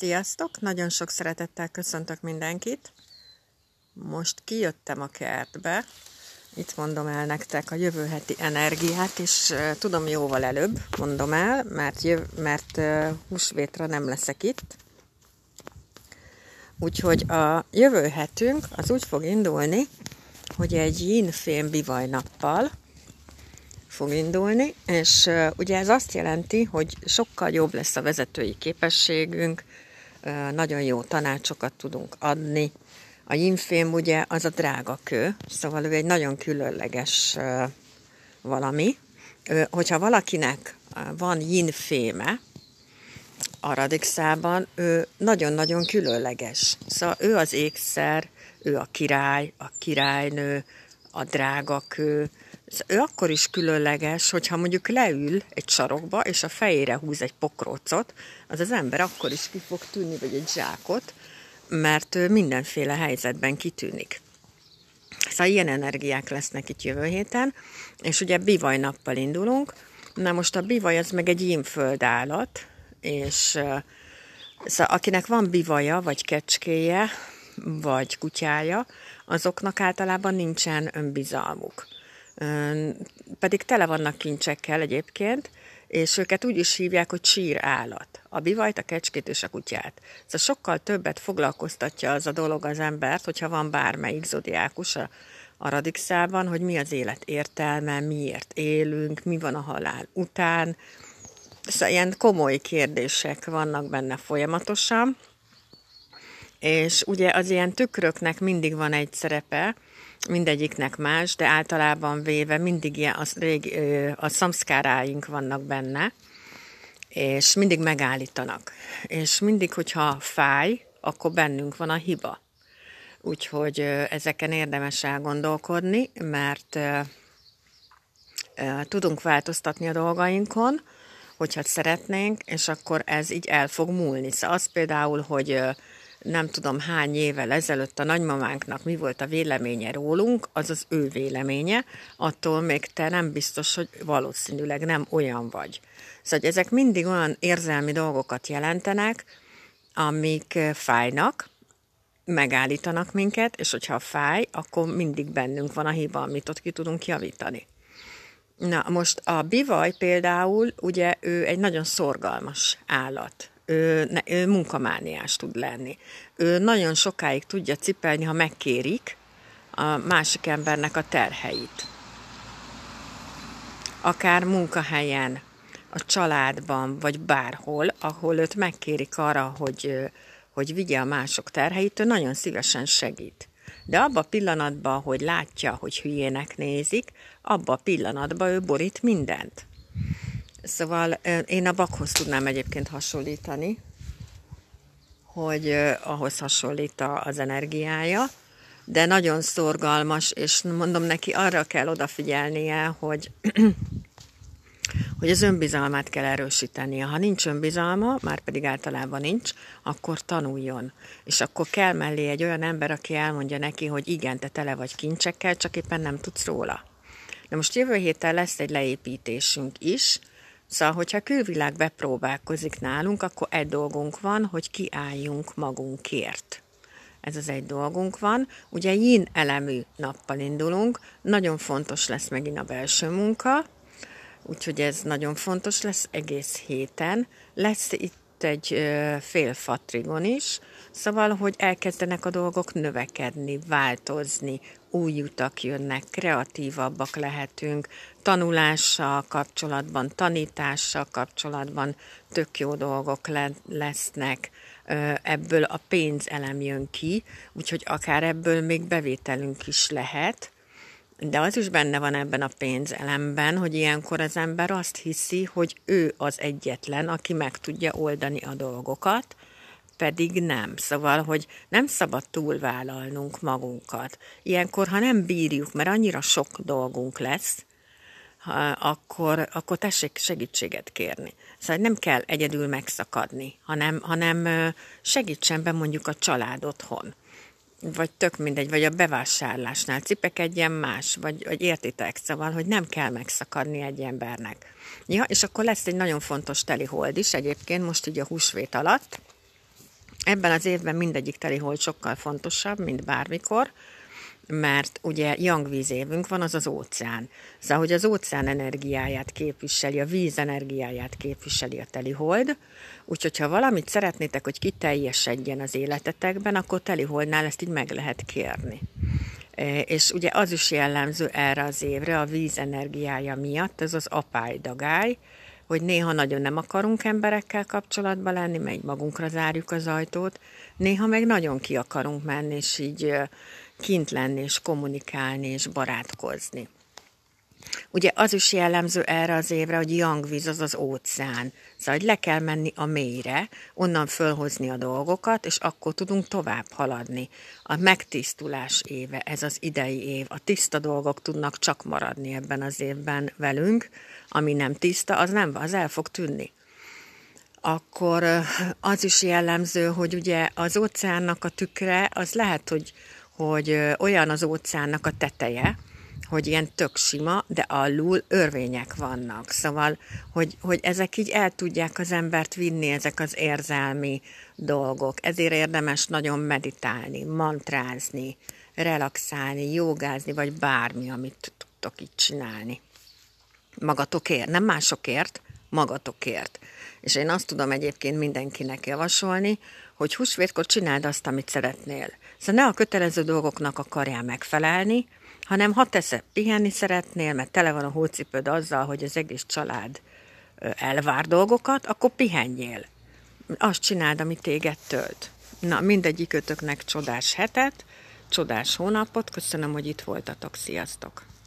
Sziasztok! Nagyon sok szeretettel köszöntök mindenkit. Most kijöttem a kertbe. Itt mondom el nektek a jövő heti energiát, és tudom jóval előbb mondom el, mert, jöv, mert húsvétra nem leszek itt. Úgyhogy a jövő hetünk az úgy fog indulni, hogy egy yin-fém bivaj nappal, fog indulni, és ugye ez azt jelenti, hogy sokkal jobb lesz a vezetői képességünk, nagyon jó tanácsokat tudunk adni. A yinfém ugye az a drága kő, szóval ő egy nagyon különleges valami. Hogyha valakinek van yinféme, a radixában, ő nagyon-nagyon különleges. Szóval ő az ékszer, ő a király, a királynő, a drága kő, ő akkor is különleges, hogyha mondjuk leül egy sarokba, és a fejére húz egy pokrócot, az az ember akkor is ki fog tűnni, vagy egy zsákot, mert ő mindenféle helyzetben kitűnik. Szóval ilyen energiák lesznek itt jövő héten, és ugye bivaj nappal indulunk. Na most a bivaj az meg egy ínföld állat, és szóval akinek van bivaja, vagy kecskéje, vagy kutyája, azoknak általában nincsen önbizalmuk pedig tele vannak kincsekkel egyébként, és őket úgy is hívják, hogy sír állat. A bivajt, a kecskét és a kutyát. Szóval sokkal többet foglalkoztatja az a dolog az embert, hogyha van bármelyik zodiákus a, a radixában, hogy mi az élet értelme, miért élünk, mi van a halál után. Szóval ilyen komoly kérdések vannak benne folyamatosan, és ugye az ilyen tükröknek mindig van egy szerepe, mindegyiknek más, de általában véve mindig ilyen, az, rég, a szamszkáráink vannak benne, és mindig megállítanak. És mindig, hogyha fáj, akkor bennünk van a hiba. Úgyhogy ezeken érdemes elgondolkodni, mert tudunk változtatni a dolgainkon, hogyha szeretnénk, és akkor ez így el fog múlni. Szóval az például, hogy nem tudom hány évvel ezelőtt a nagymamánknak mi volt a véleménye rólunk, az az ő véleménye, attól még te nem biztos, hogy valószínűleg nem olyan vagy. Szóval ezek mindig olyan érzelmi dolgokat jelentenek, amik fájnak, megállítanak minket, és hogyha fáj, akkor mindig bennünk van a hiba, amit ott ki tudunk javítani. Na, most a bivaj például, ugye ő egy nagyon szorgalmas állat ő, ne, ő munkamániás tud lenni. Ő nagyon sokáig tudja cipelni, ha megkérik a másik embernek a terheit. Akár munkahelyen, a családban, vagy bárhol, ahol őt megkérik arra, hogy, hogy vigye a mások terheit, ő nagyon szívesen segít. De abba a pillanatban, hogy látja, hogy hülyének nézik, abba a pillanatban ő borít mindent. Szóval én a bakhoz tudnám egyébként hasonlítani, hogy ahhoz hasonlít az energiája, de nagyon szorgalmas, és mondom neki, arra kell odafigyelnie, hogy, hogy az önbizalmát kell erősítenie. Ha nincs önbizalma, már pedig általában nincs, akkor tanuljon. És akkor kell mellé egy olyan ember, aki elmondja neki, hogy igen, te tele vagy kincsekkel, csak éppen nem tudsz róla. De most jövő héten lesz egy leépítésünk is, Szóval, hogyha külvilág bepróbálkozik nálunk, akkor egy dolgunk van, hogy kiálljunk magunkért. Ez az egy dolgunk van. Ugye yin elemű nappal indulunk, nagyon fontos lesz megint a belső munka, úgyhogy ez nagyon fontos lesz egész héten. Lesz itt egy fél fatrigon is, szóval, hogy elkezdenek a dolgok növekedni, változni, új utak jönnek, kreatívabbak lehetünk, tanulással kapcsolatban, tanítással kapcsolatban tök jó dolgok le- lesznek, ebből a pénzelem jön ki, úgyhogy akár ebből még bevételünk is lehet, de az is benne van ebben a pénzelemben, hogy ilyenkor az ember azt hiszi, hogy ő az egyetlen, aki meg tudja oldani a dolgokat, pedig nem. Szóval, hogy nem szabad túlvállalnunk magunkat. Ilyenkor, ha nem bírjuk, mert annyira sok dolgunk lesz, akkor, akkor tessék segítséget kérni. Szóval nem kell egyedül megszakadni, hanem, hanem segítsen be mondjuk a család otthon vagy tök mindegy, vagy a bevásárlásnál cipekedjen más, vagy, vagy értitek, szóval, hogy nem kell megszakadni egy embernek. Ja, és akkor lesz egy nagyon fontos teli hold is egyébként, most így a húsvét alatt, Ebben az évben mindegyik telihold sokkal fontosabb, mint bármikor, mert ugye víz évünk van, az az óceán. Szóval, hogy az óceán energiáját képviseli, a víz energiáját képviseli a telihold, úgyhogy ha valamit szeretnétek, hogy kiteljesedjen az életetekben, akkor teliholdnál ezt így meg lehet kérni. E, és ugye az is jellemző erre az évre a víz energiája miatt, ez az apálydagály, hogy néha nagyon nem akarunk emberekkel kapcsolatban lenni, mert magunkra zárjuk az ajtót, néha meg nagyon ki akarunk menni, és így kint lenni, és kommunikálni, és barátkozni. Ugye az is jellemző erre az évre, hogy jangvíz az az óceán. Szóval, hogy le kell menni a mélyre, onnan fölhozni a dolgokat, és akkor tudunk tovább haladni. A megtisztulás éve, ez az idei év. A tiszta dolgok tudnak csak maradni ebben az évben velünk, ami nem tiszta, az nem, az el fog tűnni. Akkor az is jellemző, hogy ugye az óceánnak a tükre, az lehet, hogy, hogy olyan az óceánnak a teteje, hogy ilyen tök sima, de alul örvények vannak. Szóval, hogy, hogy ezek így el tudják az embert vinni, ezek az érzelmi dolgok. Ezért érdemes nagyon meditálni, mantrázni, relaxálni, jogázni, vagy bármi, amit tudtok így csinálni. Magatokért, nem másokért, magatokért. És én azt tudom egyébként mindenkinek javasolni, hogy húsvétkor csináld azt, amit szeretnél. Szóval ne a kötelező dolgoknak akarjál megfelelni, hanem ha te pihenni szeretnél, mert tele van a hócipőd azzal, hogy az egész család elvár dolgokat, akkor pihenjél. Azt csináld, ami téged tölt. Na, mindegyik ötöknek csodás hetet, csodás hónapot, köszönöm, hogy itt voltatok, sziasztok!